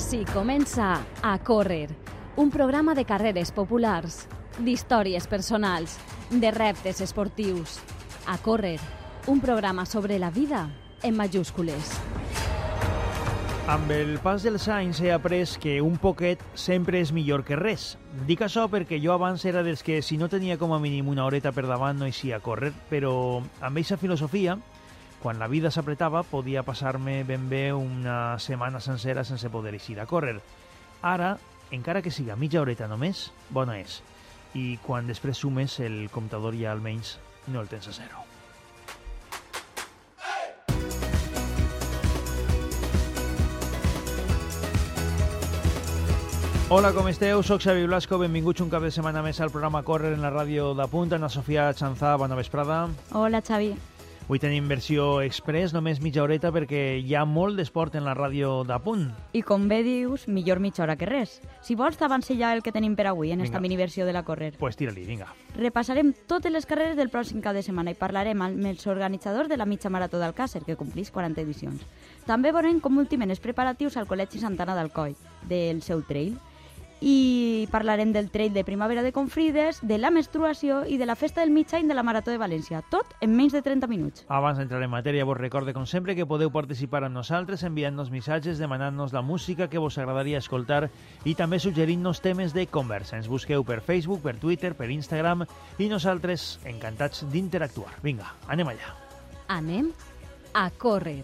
Així comença A Córrer, un programa de carreres populars, d'històries personals, de reptes esportius. A Córrer, un programa sobre la vida en majúscules. Amb el pas dels anys he après que un poquet sempre és millor que res. Dic això perquè jo abans era dels que si no tenia com a mínim una horeta per davant no eixia a córrer, però amb aquesta filosofia, quan la vida s'apretava, podia passar-me ben bé una setmana sencera sense poder eixir a córrer. Ara, encara que siga mitja horeta només, bona és. I quan després sumes, el comptador ja almenys no el tens a zero. Hola, com esteu? Soc Xavi Blasco, benvinguts un cap de setmana més al programa Córrer en la ràdio de Punta, Ana Sofia Chanzà, bona vesprada. Hola, Xavi. Avui tenim versió express, només mitja horeta, perquè hi ha molt d'esport en la ràdio de Punt. I com bé dius, millor mitja hora que res. Si vols, t'avancé ja el que tenim per avui en Vinga. esta miniversió de la Correr. Pues tira-li, vinga. Repassarem totes les carreres del pròxim cap de setmana i parlarem amb els organitzadors de la mitja marató d'Alcàsser, que complís 40 edicions. També veurem com ultimen els preparatius al Col·legi Santana d'Alcoi, del seu trail. I parlarem del trail de primavera de Confrides, de la menstruació i de la festa del mig any de la Marató de València. Tot en menys de 30 minuts. Abans d'entrar en matèria, vos recorde, com sempre, que podeu participar amb nosaltres enviant-nos missatges, demanant-nos la música que vos agradaria escoltar i també suggerint-nos temes de conversa. Ens busqueu per Facebook, per Twitter, per Instagram i nosaltres encantats d'interactuar. Vinga, anem allà. Anem a córrer.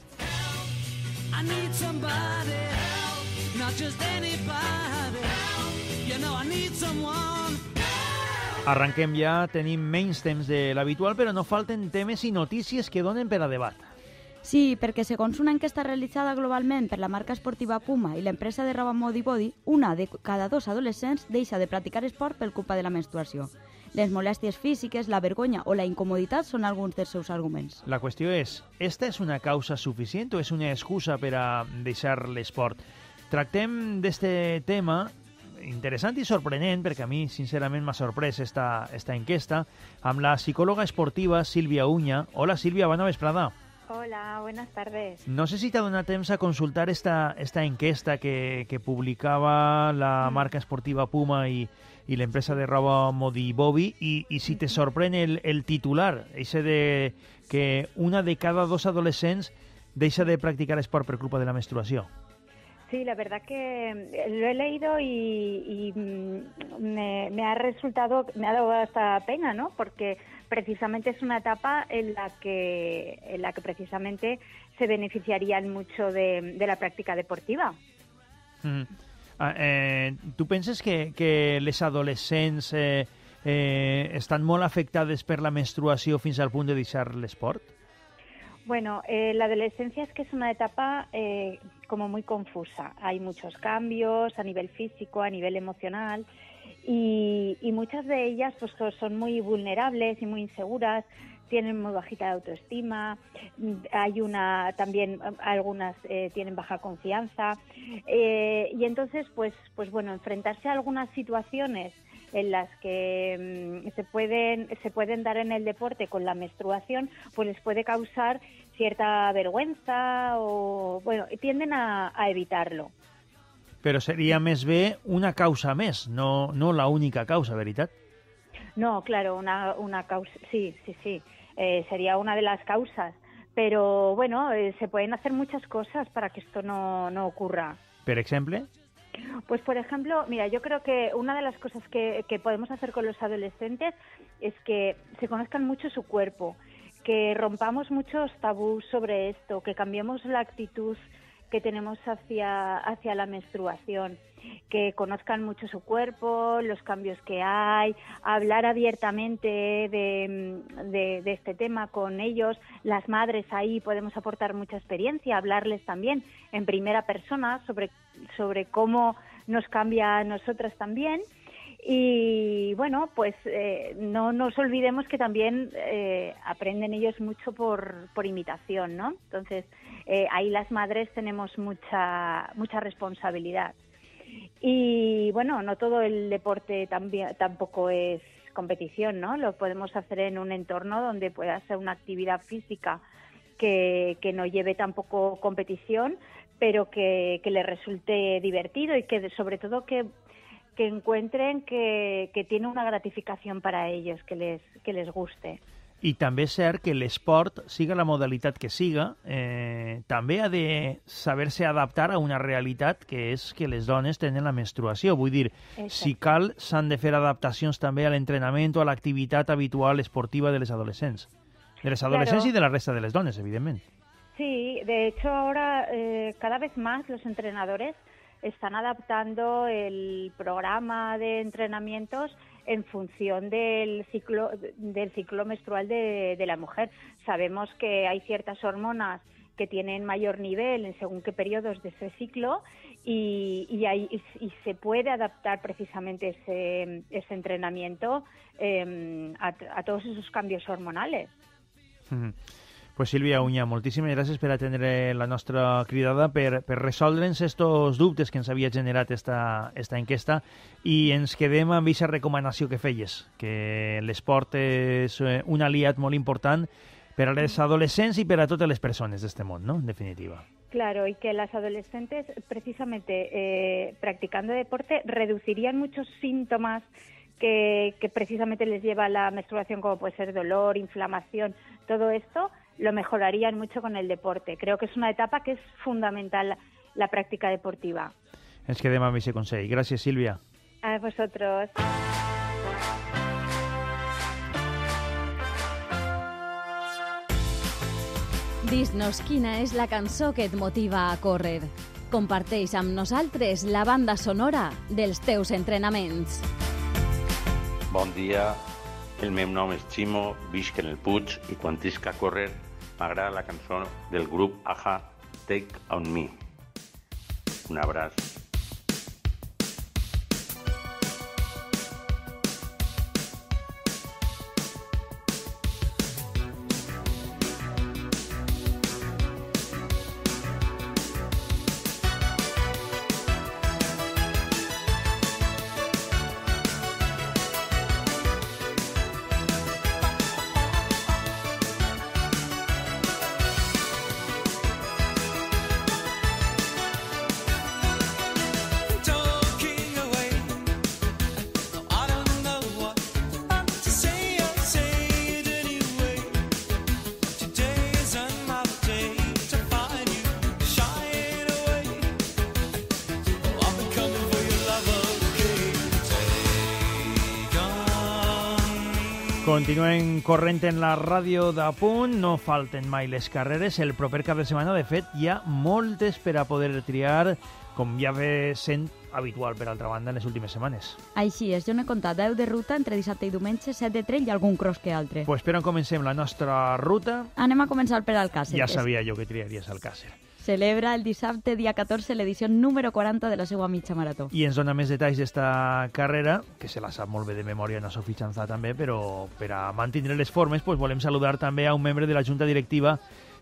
I need somebody help, not just anybody. You know I need someone. Arrenquem ja, tenim menys temps de l'habitual, però no falten temes i notícies que donen per a debat. Sí, perquè segons una enquesta realitzada globalment per la marca esportiva Puma i l'empresa de roba Modi Body, una de cada dos adolescents deixa de practicar esport per culpa de la menstruació. Les molèsties físiques, la vergonya o la incomoditat són alguns dels seus arguments. La qüestió és, esta és una causa suficient o és una excusa per a deixar l'esport? Tractem d'este tema interessant i sorprenent, perquè a mi, sincerament, m'ha sorprès esta, esta enquesta, amb la psicòloga esportiva Sílvia Uña. Hola, Sílvia, bona vesprada. Hola, buenas tardes. No sé si t'ha donat temps a consultar esta, esta enquesta que, que publicava la marca esportiva Puma i, i l'empresa de roba Modi Bobby i, i si te sorprèn el, el titular, ese de que una de cada dos adolescents deixa de practicar esport per culpa de la menstruació. Sí, la verdad que eh, lo he leído y, mm, me, ha resultado, me ha dado hasta pena, ¿no? Porque precisamente es una etapa en la que, en la que precisamente se beneficiarían mucho de, la práctica deportiva. Mm. Ah, eh, tu penses que, que les adolescents eh, eh, estan molt afectades la menstruació fins al punt de deixar l'esport? Bueno, eh, la adolescencia es que es una etapa eh, como muy confusa. Hay muchos cambios a nivel físico, a nivel emocional y, y muchas de ellas pues so- son muy vulnerables y muy inseguras, tienen muy bajita autoestima, hay una también algunas eh, tienen baja confianza eh, y entonces pues pues bueno enfrentarse a algunas situaciones en las que mm, se pueden se pueden dar en el deporte con la menstruación pues les puede causar cierta vergüenza o bueno tienden a, a evitarlo Però seria més bé una causa més, no, no la única causa, veritat? no claro una una causa sí sí sí eh, sería una de las causas pero bueno eh, se pueden hacer muchas cosas para que esto no no ocurra Per exemple? Pues, por ejemplo, mira, yo creo que una de las cosas que, que podemos hacer con los adolescentes es que se conozcan mucho su cuerpo, que rompamos muchos tabús sobre esto, que cambiemos la actitud que tenemos hacia, hacia la menstruación, que conozcan mucho su cuerpo, los cambios que hay, hablar abiertamente de, de- este tema con ellos. Las madres ahí podemos aportar mucha experiencia, hablarles también en primera persona sobre, sobre cómo nos cambia a nosotras también. Y bueno, pues eh, no nos olvidemos que también eh, aprenden ellos mucho por, por imitación, ¿no? Entonces, eh, ahí las madres tenemos mucha, mucha responsabilidad. Y bueno, no todo el deporte también, tampoco es competición, ¿no? Lo podemos hacer en un entorno donde pueda ser una actividad física que, que no lleve tampoco competición, pero que, que les resulte divertido y que sobre todo que, que encuentren que, que tiene una gratificación para ellos, que les, que les guste. I també és cert que l'esport, siga la modalitat que siga, eh, també ha de saber-se adaptar a una realitat que és que les dones tenen la menstruació. Vull dir, si Exacte. cal, s'han de fer adaptacions també a l'entrenament o a l'activitat habitual esportiva de les adolescents. De les adolescents Claro. i de la resta de les dones, evidentment. Sí, de hecho ahora eh, cada vez más los entrenadores están adaptando el programa de entrenamientos en función del ciclo del ciclo menstrual de, la mujer. Sabemos que hay ciertas hormonas que tienen mayor nivel en según qué periodos de ese ciclo y, y, hay- y- se puede adaptar precisamente ese, ese entrenamiento eh, a, todos esos cambios hormonales. Mhm. Pues Sílvia Uña, moltíssimes gràcies per atendre la nostra cridada, per, per estos dubtes que ens havia generat esta, esta enquesta i ens quedem amb aquesta recomanació que feies, que l'esport és eh, un aliat molt important per a les adolescents i per a totes les persones d'este món, no? En definitiva. Claro, y que las adolescentes, precisamente eh, practicando deporte, reducirían muchos síntomas que, que precisamente les lleva la menstruación, como puede ser dolor, inflamación, todo esto, lo mejorarían mucho con el deporte. Creo que es una etapa que es fundamental la práctica deportiva. Ens quedem amb aquest consell. Gràcies, Sílvia. A vosotros. Dis-nos quina és la cançó que et motiva a córrer. Comparteix amb nosaltres la banda sonora dels teus entrenaments. Bon dia, el meu nom és Ximo, visc en el Puig i quan tisc a córrer m'agrada la cançó del grup Aja, Take On Me. Un abraç. Continuem corrent en la ràdio de punt, no falten mai les carreres. El proper cap de setmana, de fet, hi ha moltes per a poder triar, com ja ve sent habitual, per altra banda, en les últimes setmanes. Així és, jo n'he comptat 10 de ruta entre dissabte i diumenge, 7 de tren i algun cross que altre. Pues per on comencem la nostra ruta? Anem a començar per Alcàcer. Ja sabia jo que triaries el Càcer. Celebra el dissabte, dia 14, l'edició número 40 de la seva mitja marató. I ens dona més detalls d'esta carrera, que se la sap molt bé de memòria na Sofi Chanzà també, però per a mantenir les formes pues, volem saludar també a un membre de la Junta Directiva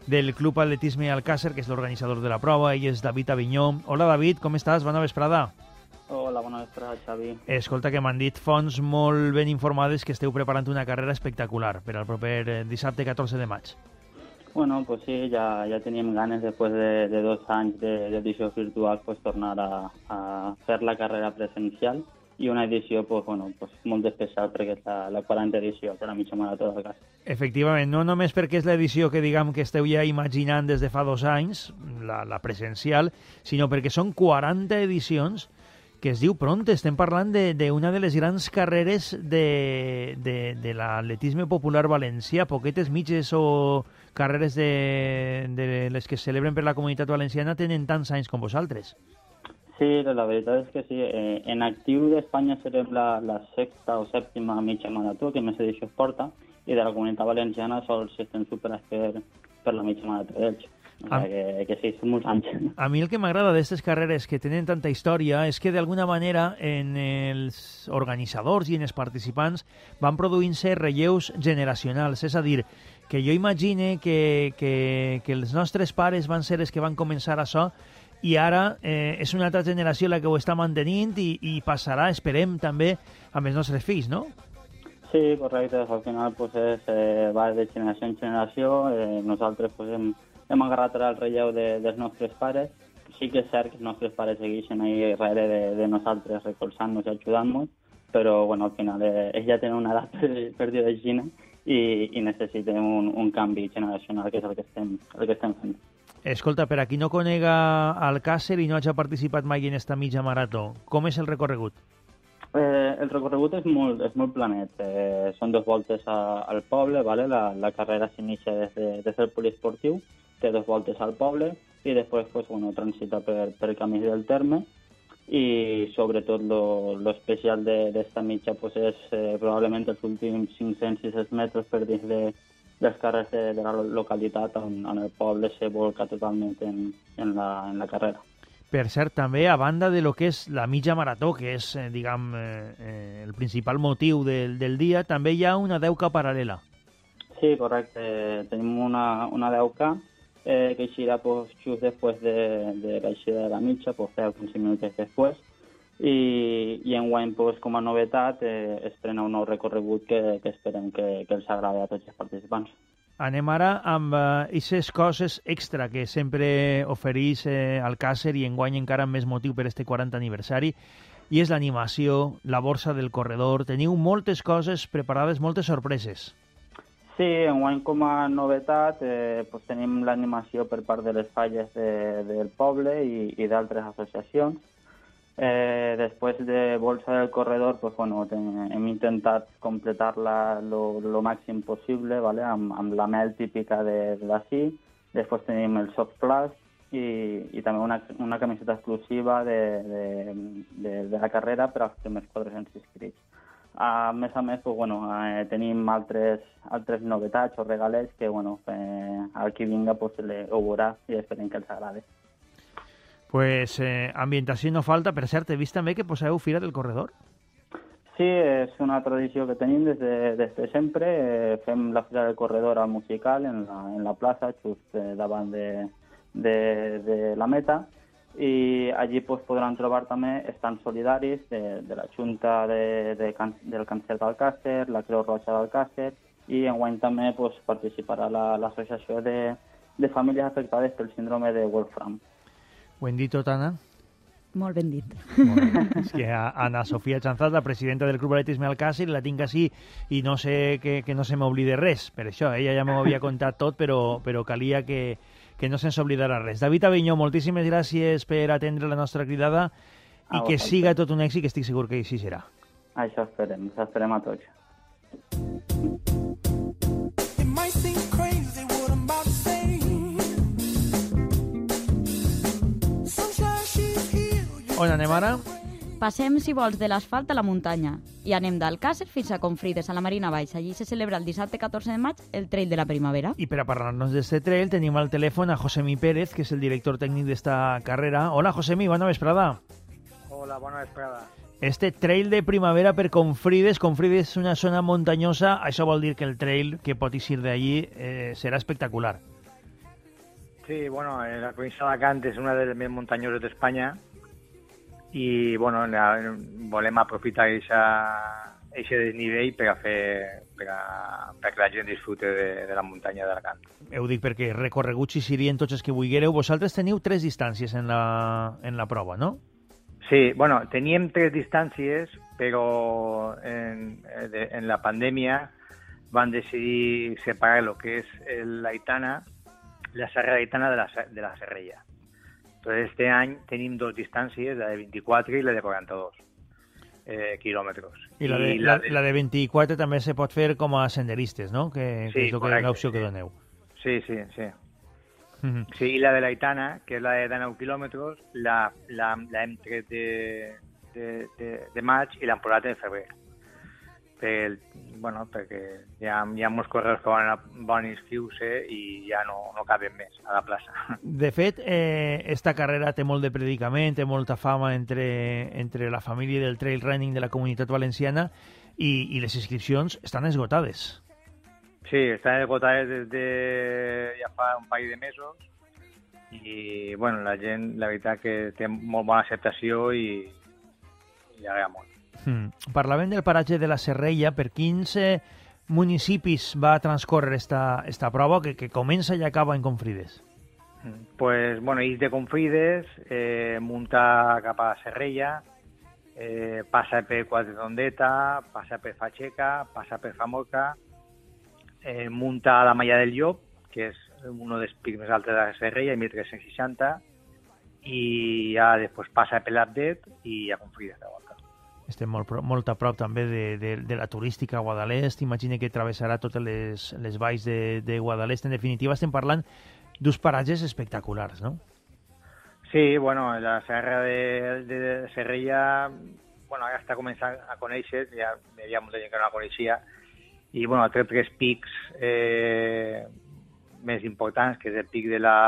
del Club Atletisme Alcàcer, que és l'organitzador de la prova, ell és David Avinyó. Hola David, com estàs? Bona vesprada. Hola, bona vesprada, Xavi. Escolta, que m'han dit fonts molt ben informades que esteu preparant una carrera espectacular per al proper eh, dissabte 14 de maig. Bueno, pues sí, ya, ya teníem ganes después de, de dos anys de- d'edició virtual pues tornar a, a fer la carrera presencial i una edició pues, bueno, pues, molt especial perquè és la, la 40 edició per a mitja marató del cas. Efectivament, no només perquè és l'edició que diguem que esteu ja imaginant des de fa dos anys, la, la presencial, sinó perquè són 40 edicions que es diu pront. Estem parlant d'una de, d'una de les grans carreres de, de, de l'atletisme popular valencià, poquetes mitges o carreres de, de les que celebren per la comunitat valenciana tenen tants anys com vosaltres. Sí, la veritat és que sí. Eh, en actiu d'Espanya serem la, la sexta o sèptima mitja marató que més edició porta i de la comunitat valenciana sols estem superats per, per la mitja marató d'Elx. Sigui que, que sí, són molts anys. A mi el que m'agrada d'aquestes carreres que tenen tanta història és que d'alguna manera en els organitzadors i en els participants van produint-se relleus generacionals, és a dir, que jo imagine que, que, que els nostres pares van ser els que van començar això i ara eh, és una altra generació la que ho està mantenint i, i passarà, esperem, també amb els nostres fills, no? Sí, correcte. Al final pues, és, eh, va de generació en generació. Eh, nosaltres pues, hem, hem agarrat ara el relleu de, dels nostres pares. sí que és cert que els nostres pares segueixen ahí darrere de, de nosaltres, recolzant-nos i ajudant-nos, però bueno, al final eh, ells ja tenen una edat per, per dir així i, i necessitem un, un canvi generacional, que és el que estem, el que estem fent. Escolta, per a qui no conega Alcàsser i no hagi participat mai en esta mitja marató, com és el recorregut? Eh, el recorregut és molt, és molt planet. Eh, són dos voltes a, al poble, vale? la, la carrera s'inicia des, de, des del poliesportiu, té dos voltes al poble i després pues, bueno, transita per, per camí del terme i sobretot lo, lo especial de- d'esta mitja pues, és eh, probablement els últims 500-600 metres per dins de, dels carrers de, de la localitat on, on el poble se volca totalment en, en, la, en la carrera. Per cert, també, a banda de lo que és la mitja marató, que és, eh, diguem, eh, eh, el principal motiu del, del dia, també hi ha una deuca paral·lela. Sí, correcte. Tenim una, una 10K eh, que eixirà pues, just després de, de l'eixida de la mitja, pues, 10-15 minuts després. I, i enguany, pues, com a novetat, eh, es prena un nou recorregut que, que esperem que, que els agradi a tots els participants. Anem ara amb aquestes coses extra que sempre oferís eh, Alcàsser i enguany encara amb més motiu per este 40 aniversari, i és l'animació, la borsa del corredor. Teniu moltes coses preparades, moltes sorpreses. Sí, enguany com a novetat eh, pues, tenim l'animació per part de les falles de, del poble i, i d'altres associacions. Eh, després de Bolsa del Corredor, pues, bueno, ten, hem intentat completar-la lo màxim possible ¿vale? amb, amb la mel típica de, de d'ací. Després tenim el soft plus i, i també una, una camiseta exclusiva de, de, de, de la carrera per als primers 400 inscrits. A més a més, pues, bueno, eh, tenim altres, altres novetats o regalets que bueno, eh, al qui vinga pues, le, ho veurà i esperem que els agradi. Pues eh, ambientació no falta. Per cert, he vist també que poseu Fira del Corredor. Sí, és una tradició que tenim des de, des de sempre. Eh, fem la Fira del Corredor al musical en la, en la plaça, just eh, davant de, de, de la meta. I allí pues, podran trobar també estants solidaris de, de la Junta de, de, can- del Càncer d'Alcàsser, la Creu Roja d'Alcàsser i enguany també pues, participarà la- l'Associació de, de Famílies Afectades pel síndrome de Wolfram. Ho hem dit tot, Anna? Molt ben dit. Molt bé. És que a Ana Sofia Chanzat, la presidenta del Club Atletisme Alcàsser, la tinc així i no sé que, que no se m'oblide res. Per això, ella ja m'ho havia contat tot, però, però calia que, que no se'ns oblidara res. David Avinyó, moltíssimes gràcies per atendre la nostra cridada i que siga tot un èxit, que estic segur que així serà. Això esperem, això esperem a tots. It might seem crazy what I'm about to say. Sunshine, she's here. You On anem ara? Passem, si vols, de l'asfalt a la muntanya i anem d'Alcàsser fins a Confrides, a la Marina Baixa. Allí se celebra el dissabte 14 de maig el Trail de la Primavera. I per a parlar-nos d'este trail tenim al telèfon a Josemi Pérez, que és el director tècnic d'esta carrera. Hola, Josemi, bona vesprada. Hola, bona vesprada. Este trail de primavera per Confrides, Confrides és una zona muntanyosa, això vol dir que el trail que pot eixir d'allí eh, serà espectacular. Sí, bueno, eh, la província d'Alacant és una de les més muntanyoses d'Espanya i, bueno, volem aprofitar aquest desnivell per a fer per a, perquè la gent disfrute de, de la muntanya d'Alacant. Ho dic perquè recorreguts hi serien tots els que vulguereu. Vosaltres teniu tres distàncies en la, en la prova, no? Sí, bueno, teníem tres distàncies, però en, de- en la pandèmia van decidir separar el que és l'Aitana, la Serra Aitana de la, de la Serrella. Entonces, este any tenim dos distàncies, la de 24 i la de 42 eh, quilòmetres. I la de, la, la de 24 també se pot fer com a senderistes, no? Que, Sí, que és que- correcte, l'opció que sí. doneu. Sí, sí, sí. Mhm. Sí, i la de l'Aitana, que és la de 19 quilòmetres, la, la, la hem tret de, de, de, de maig i l'hem posat en febrer. Per, bueno, perquè hi ha, hi ha molts corredors que volen, volen inscriure-se i ja no, no caben més a la plaça. De fet, eh, esta carrera té molt de predicament, té molta fama entre, entre la família del trail running de la comunitat valenciana i, i les inscripcions estan esgotades. Sí, estan esgotades des de ja fa un parell de mesos i bueno, la gent, la veritat que té molt bona acceptació i, i agrada molt. Mm. Parlàvem del paratge de la Serrella. Per quins eh, municipis va transcórrer esta, esta prova que, que comença i acaba en Confrides? Pues, bueno, ir de Confrides, eh, munta cap a Serrella, eh, passa per Quatretondeta, passa per Facheca, passa per Famorca, eh, munta a la Malla del Llop, que és un dels pics més altes de Serrella, 1360, i ja després passa per l'Abdet i a Confrides de volta. Estem molt, molt a prop també de, de, de la turística a Guadalest. Imagina que travessarà totes les, les valls de, de Guadalest. En definitiva, estem parlant d'uns paratges espectaculars, no? Sí, bueno, la serra de, de Serrella, bueno, ara està començant a conèixer, ja hi havia molta gent que no la coneixia, i bueno, té tres pics eh, més importants, que és el pic de la,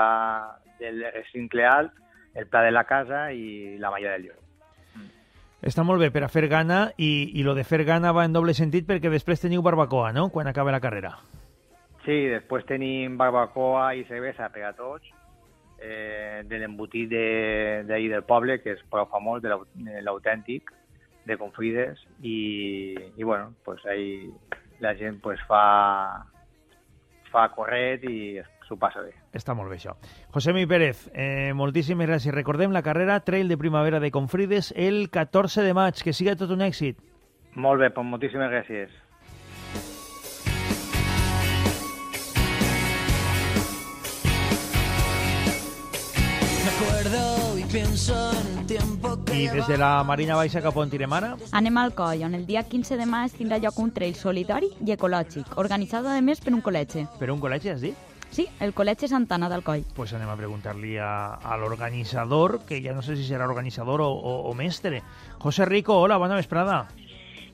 del recinte alt, el Pla de la Casa i la Malla del Llop. Està molt bé per a fer gana i, i lo de fer gana va en doble sentit perquè després teniu barbacoa, no?, quan acabe la carrera. Sí, després tenim barbacoa i cervesa per a tots, eh, de l'embotit de- d'ahir del poble, que és prou famós, de l'au- de l'autèntic, de Confrides, i, i bueno, pues ahí la gent pues fa, fa corret i s'ho passa bé. Està molt bé, això. Josemi Pérez, eh, moltíssimes gràcies. Recordem la carrera Trail de Primavera de Confrides el 14 de maig. Que siga tot un èxit. Molt bé, pues moltíssimes gràcies. I des de la Marina Baixa cap on tirem ara? Anem al coll, on el dia 15 de maig tindrà lloc un trail solitari i ecològic, organitzat a més per un col·legi. Per un col·legi, has dit? Sí, el Col·legi Santana del Coll. Pues anem a preguntar-li a, a l'organitzador, que ja no sé si serà organitzador o, o, o mestre. José Rico, hola, bona vesprada.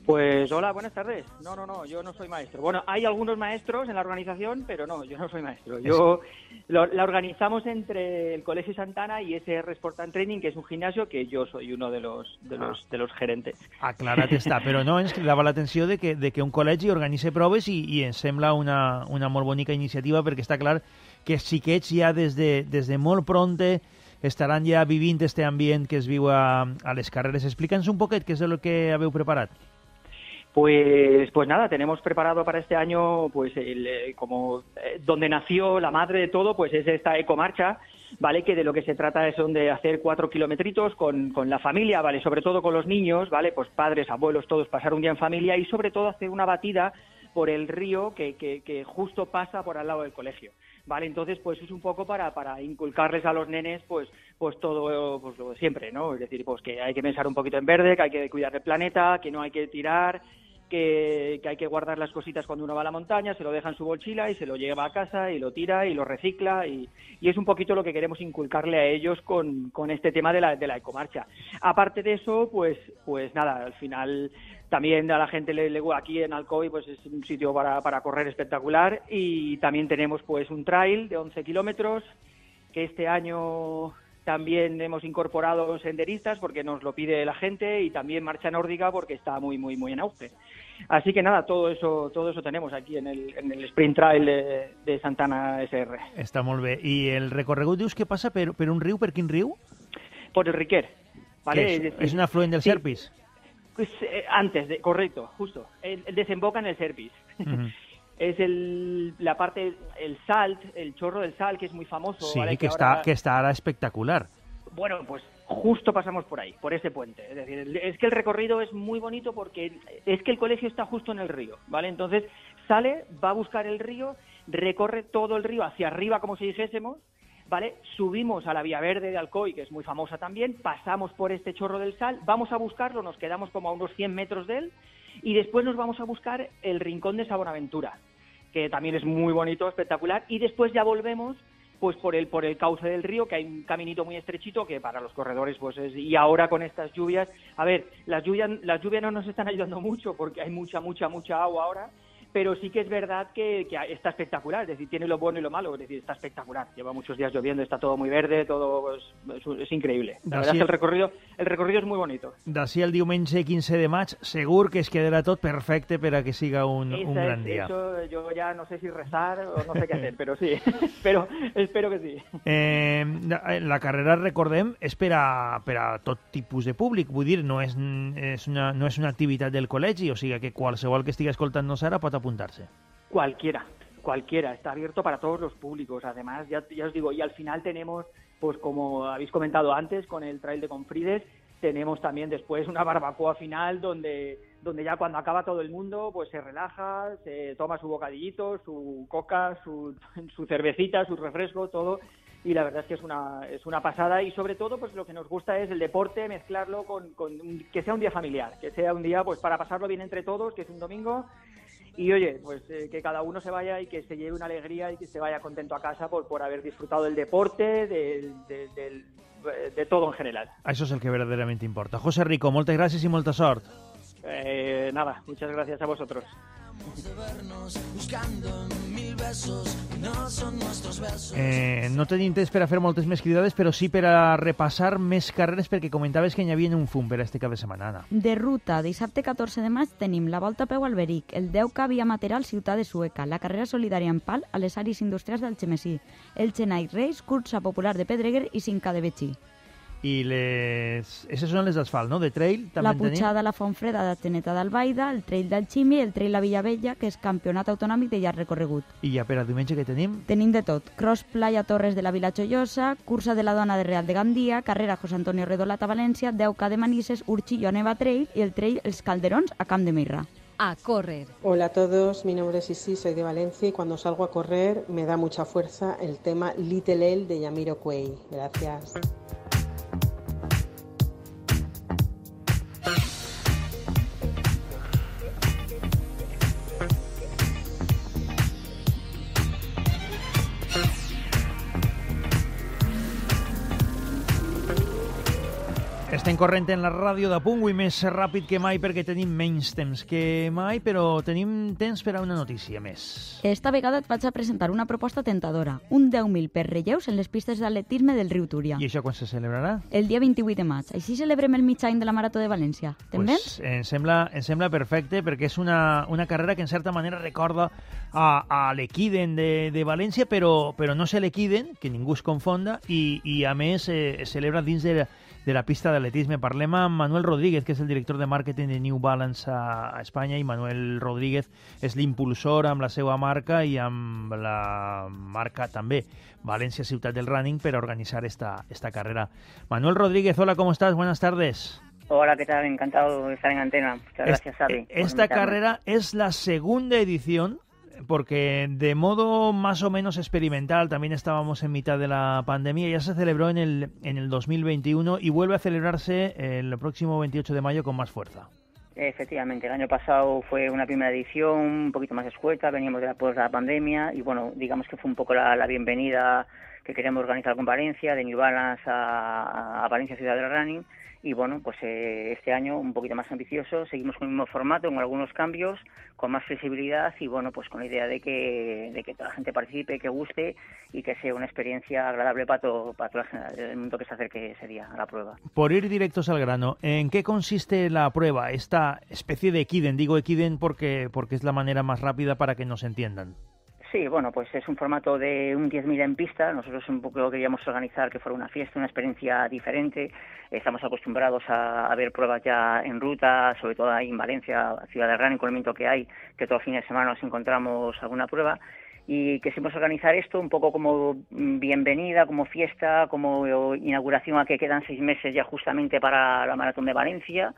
Pues hola, buenas tardes. No, no, no, yo no soy maestro. Bueno, hay algunos maestros en la organización, pero no, yo no soy maestro. Yo lo- la organizamos entre el Colegio Santana y SR Sport and Training, que es un gimnasio que yo soy uno de los de los de los gerentes. Aclarat està, però no, ens cridava l'atenció de que, de que un col·legi organitza proves i, i ens sembla una, una molt bonica iniciativa perquè està clar que els xiquets ja des de, des de molt pronte estaran ja vivint este ambient que es viu a, a les carreres. Explica'ns un poquet què és el que haveu preparat. Pues, pues nada, tenemos preparado para este año, pues el, eh, como eh, donde nació la madre de todo, pues es esta ecomarcha, ¿vale? Que de lo que se trata es de hacer cuatro kilometritos con, con la familia, ¿vale? Sobre todo con los niños, ¿vale? Pues padres, abuelos, todos pasar un día en familia y sobre todo hacer una batida por el río que, que, que justo pasa por al lado del colegio. Vale, entonces pues es un poco para, para inculcarles a los nenes pues pues todo pues lo de siempre, ¿no? Es decir, pues que hay que pensar un poquito en verde, que hay que cuidar el planeta, que no hay que tirar, que, hay que guardar las cositas cuando uno va a la montaña, se lo deja en su mochila y se lo lleva a casa y lo tira y lo recicla y, es un poquito lo que queremos inculcarle a ellos con, con este tema de la, de la ecomarcha. Aparte de eso, pues, pues nada, al final también a la gente le, le- aquí en Alcoy pues es un sitio para, para correr espectacular y también tenemos pues un trail de 11 kilómetros que este año también hemos incorporado senderistas porque nos lo pide la gente y también marcha nórdica porque está muy muy muy en auge. Así que nada, todo eso todo eso tenemos aquí en el, en el sprint trail de, de Santana SR. Està molt bé. I el recorregut dius que passa per, per un riu? Per quin riu? Por el Riquer. ¿vale? Es decir, és un afluent del sí. Serpis? Pues, eh, antes, de, correcto, justo. El, el desemboca en el Serpis. Mhm. es el, la parte, el salt, el chorro del sal, que es muy famoso. Sí, ¿vale? que, ahora- està, que ara espectacular. Bueno, pues justo pasamos por ahí, por ese puente. Es decir, es que el recorrido es muy bonito porque es que el colegio está justo en el río, ¿vale? Entonces sale, va a buscar el río, recorre todo el río hacia arriba, como si dijésemos, ¿vale? Subimos a la Vía Verde de Alcoy, que es muy famosa también, pasamos por este chorro del sal, vamos a buscarlo, nos quedamos como a unos 100 metros de él, y después nos vamos a buscar el rincón de Sabonaventura, que también es muy bonito, espectacular, y después ya volvemos pues por el por el cauce del río que hay un caminito muy estrechito que para los corredores pues es y ahora con estas lluvias a ver las lluvias las lluvias no nos están ayudando mucho porque hay mucha mucha mucha agua ahora pero sí que es verdad que, que está espectacular, es decir, tiene lo bueno y lo malo, es decir, está espectacular. Lleva muchos días lloviendo, está todo muy verde, todo es, es- es increíble. La verdad es que el recorrido, el recorrido es muy bonito. D'ací al diumenge 15 de maig, segur que es quedarà tot perfecte per a que siga un, un Esa gran es- dia. eso yo ya no sé si rezar o no sé qué hacer, pero sí, pero espero que sí. Eh, la- la carrera, recordem, és per a, per a tot tipus de públic. Vull dir, no és, és una, no és una activitat del col·legi, o sigui que qualsevol que estigui escoltant-nos ara pot apuntar-se. Cualquiera, cualquiera, está abierto para todos los públicos. Además, ya, ya os digo, y al final tenemos, pues como habéis comentado antes, con el trail de Confrides, tenemos también después una barbacoa final donde, donde ya cuando acaba todo el mundo, pues se relaja, se toma su bocadillito, su coca, su, su cervecita, su refresco, todo. Y la verdad es que es una, es una pasada y sobre todo pues lo que nos gusta es el deporte, mezclarlo con, con que sea un día familiar, que sea un día pues para pasarlo bien entre todos, que es un domingo y oye, pues eh, que cada uno se vaya y que se lleve una alegría y que se vaya contento a casa por, por haber disfrutado del deporte, del- del- del- de todo en general. Això és el que verdaderament importa. José Rico, moltes gràcies i molta sort. Eh, nada, muchas gracias a vosotros. Eh, no tenim temps per a fer moltes més cridades, però sí per a repassar més carreres, perquè comentaves que n'hi havia un fum per a este cap de setmana. Anna. De ruta, dissabte 14 de maig tenim la Volta a peu al Beric, el 10K Via Material Ciutat de Sueca, la carrera solidària en pal a les àrees industrials del Xemesí, el Chennai Race, cursa popular de Pedreguer i 5K de Betxí. I les... Esses són les d'asfalt, no? De trail també La en tenim? la Fontfreda de Teneta d'Albaida, el Trail del Ximi i el Trail la Villavella, que és campionat autonòmic de llarg recorregut. I ja per a diumenge que tenim? Tenim de tot. Cross Playa Torres de la Vila Chollosa, cursa de la dona de Real de Gandia, carrera José Antonio Redolat a València, 10K de Manises, Urchillo a Neva Trail y el Trail Els Calderons a Camp de Mirra. A córrer. Hola a todos, mi nombre es Isi, soy de Valencia y cuando salgo a correr me da mucha fuerza el tema Little El de Yamiro Cuey. Gracias. Estem corrent en la ràdio de punt i més ràpid que mai perquè tenim menys temps que mai, però tenim temps per a una notícia més. Esta vegada et vaig a presentar una proposta tentadora, un 10.000 per relleus en les pistes d'atletisme del riu Túria. I això quan se celebrarà? El dia 28 de maig. Així celebrem el mig any de la Marató de València. Te'n vens? Pues, em, sembla, em sembla perfecte perquè és una, una carrera que en certa manera recorda a, a l'Equiden de, de València, però, però no sé l'Equiden, que ningú es confonda, i, i a més eh, es celebra dins de, de la pista d'atletisme. Parlem amb Manuel Rodríguez, que és el director de màrqueting de New Balance a, a Espanya, i Manuel Rodríguez és l'impulsor amb la seva marca i amb la marca també València Ciutat del Running per organitzar esta, esta carrera. Manuel Rodríguez, hola, ¿cómo estás? Buenas tardes. Hola, ¿qué tal? Encantado de estar en antena. Muchas gracias, Xavi. por Esta carrera es la segunda edición, porque de modo más o menos experimental, también estábamos en mitad de la pandemia, ya se celebró en el, en el 2021 y vuelve a celebrarse el próximo 28 de mayo con más fuerza. Efectivamente, el año pasado fue una primera edición un poquito más escueta, veníamos de después de la pandemia y bueno, digamos que fue un poco la, la bienvenida que queríamos organizar con Valencia, de New Balance a, a Valencia Ciudad del Running y bueno, pues eh, este año un poquito más ambicioso, seguimos con el mismo formato, con algunos cambios, con más flexibilidad y bueno, pues con la idea de que, de que toda la gente participe, que guste y que sea una experiencia agradable para todo, para todo el mundo que se acerque ese día a la prueba. Por ir directos al grano, ¿en qué consiste la prueba? Esta especie de Equiden, digo Equiden porque, porque es la manera más rápida para que nos entiendan. Sí, bueno, pues es un formato de un 10.000 en pista. Nosotros un poco queríamos organizar que fuera una fiesta, una experiencia diferente. Estamos acostumbrados a, a ver pruebas ya en ruta, sobre todo ahí en Valencia, ciudad de el viento que hay, que todos los fines de semana nos encontramos alguna prueba. Y quisimos organizar esto un poco como bienvenida, como fiesta, como inauguración a que quedan seis meses ya justamente para la Maratón de Valencia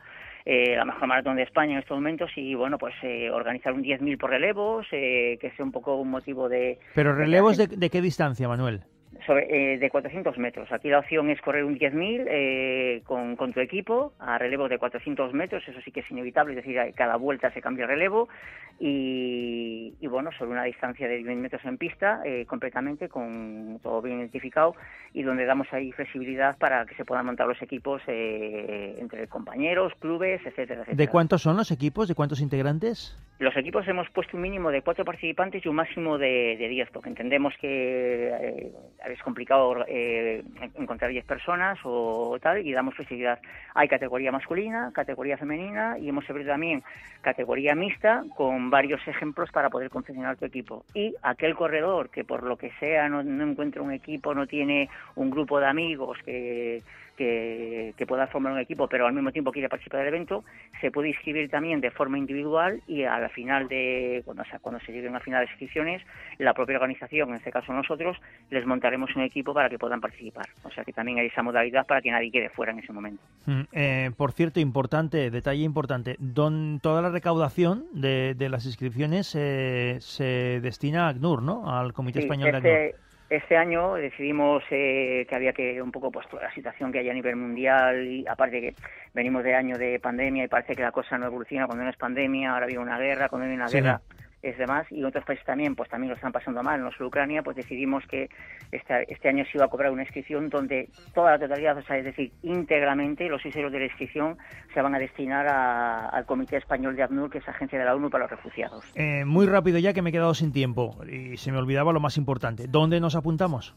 eh, la mejor maratón de España en estos momentos y bueno pues eh, organizar un 10.000 por relevos eh, que sea un poco un motivo de Pero relevos de, de qué distancia, Manuel? Sobre, eh, de 400 metros. Aquí la opción es correr un 10.000 eh, con, con tu equipo a relevos de 400 metros, eso sí que es inevitable, es decir, cada vuelta se cambia el relevo y, y bueno, sobre una distancia de 10 metros en pista, eh, completamente con todo bien identificado y donde damos ahí flexibilidad para que se puedan montar los equipos eh, entre compañeros, clubes, etcétera, etcétera. ¿De cuántos son los equipos? ¿De cuántos integrantes? Los equipos hemos puesto un mínimo de cuatro participantes y un máximo de, de diez, porque entendemos que eh, es complicado eh, encontrar diez personas o tal, y damos flexibilidad. Hay categoría masculina, categoría femenina, y hemos abierto también categoría mixta con varios ejemplos para poder confeccionar tu equipo. Y aquel corredor que por lo que sea no encuentra un equipo, no tiene un grupo de amigos que que, que pueda formar un equipo, pero al mismo tiempo quiere participar del evento, se puede inscribir también de forma individual y a la final de, cuando, se- cuando se lleguen a final de inscripciones, la propia organización, en este caso nosotros, les montaremos un equipo para que puedan participar. O sea que también hay esa modalidad para que nadie quede fuera en ese momento. Mm, eh, por cierto, importante, detalle importante, don, toda la recaudación de, de las inscripciones eh, se destina a ACNUR, ¿no? Al Comité Sí, Español de ACNUR. Este, año decidimos eh, que había que un poco pues toda la situación que hay a nivel mundial y aparte que venimos de año de pandemia y parece que la cosa no evoluciona cuando no es pandemia, ahora viene una guerra, cuando viene una Sí. guerra es demás y otros países también pues también lo están pasando mal, no solo Ucrania, pues decidimos que este, este año se iba a cobrar una inscripción donde toda la totalidad, o sea, es decir, íntegramente los 6 euros de la inscripción se van a destinar a- al Comité Español de ACNUR, que es Agencia de la ONU para los Refugiados. Eh, muy rápido ya que me he quedado sin tiempo y se me olvidaba lo más importante. ¿Dónde nos apuntamos?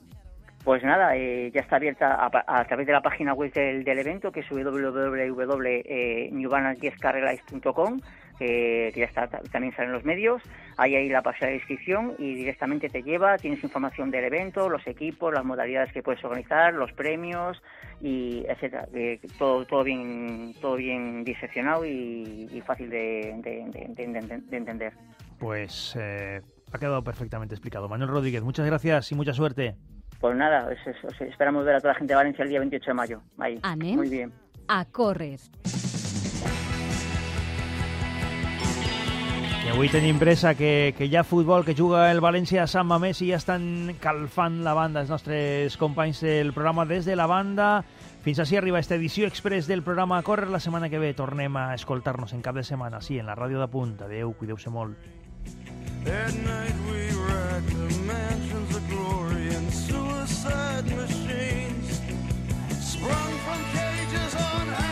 Pues nada, eh, ya está abierta a, a través de la página web del, del evento, que es www.newbalancecarrelife.com, eh, que ya está, ta- también salen los medios. Hay ahí la página de inscripción y directamente te lleva, tienes información del evento, los equipos, las modalidades que puedes organizar, los premios y etcétera. Eh, todo, todo bien, todo bien diseccionado y, y fácil de, de- de- de- de- de entender. Pues eh, ha quedado perfectamente explicado. Manuel Rodríguez, muchas gracias y mucha suerte. Pues nada, es- es- os esperamos ver a toda la gente de Valencia el día 28 de mayo. Ahí. Anem Muy bien. a córrer. Avui tenim pressa que, que hi ha futbol que juga el València a Sant Mamés i ja estan calfant la banda els nostres companys del programa des de la banda. Fins així arriba esta edició express del programa a córrer. La setmana que ve tornem a escoltar-nos en cap de setmana, sí, en la ràdio de punta. Adéu, cuideu-se molt. At night we ride to mansions of glory and suicide machines. Sprung from cages on Highway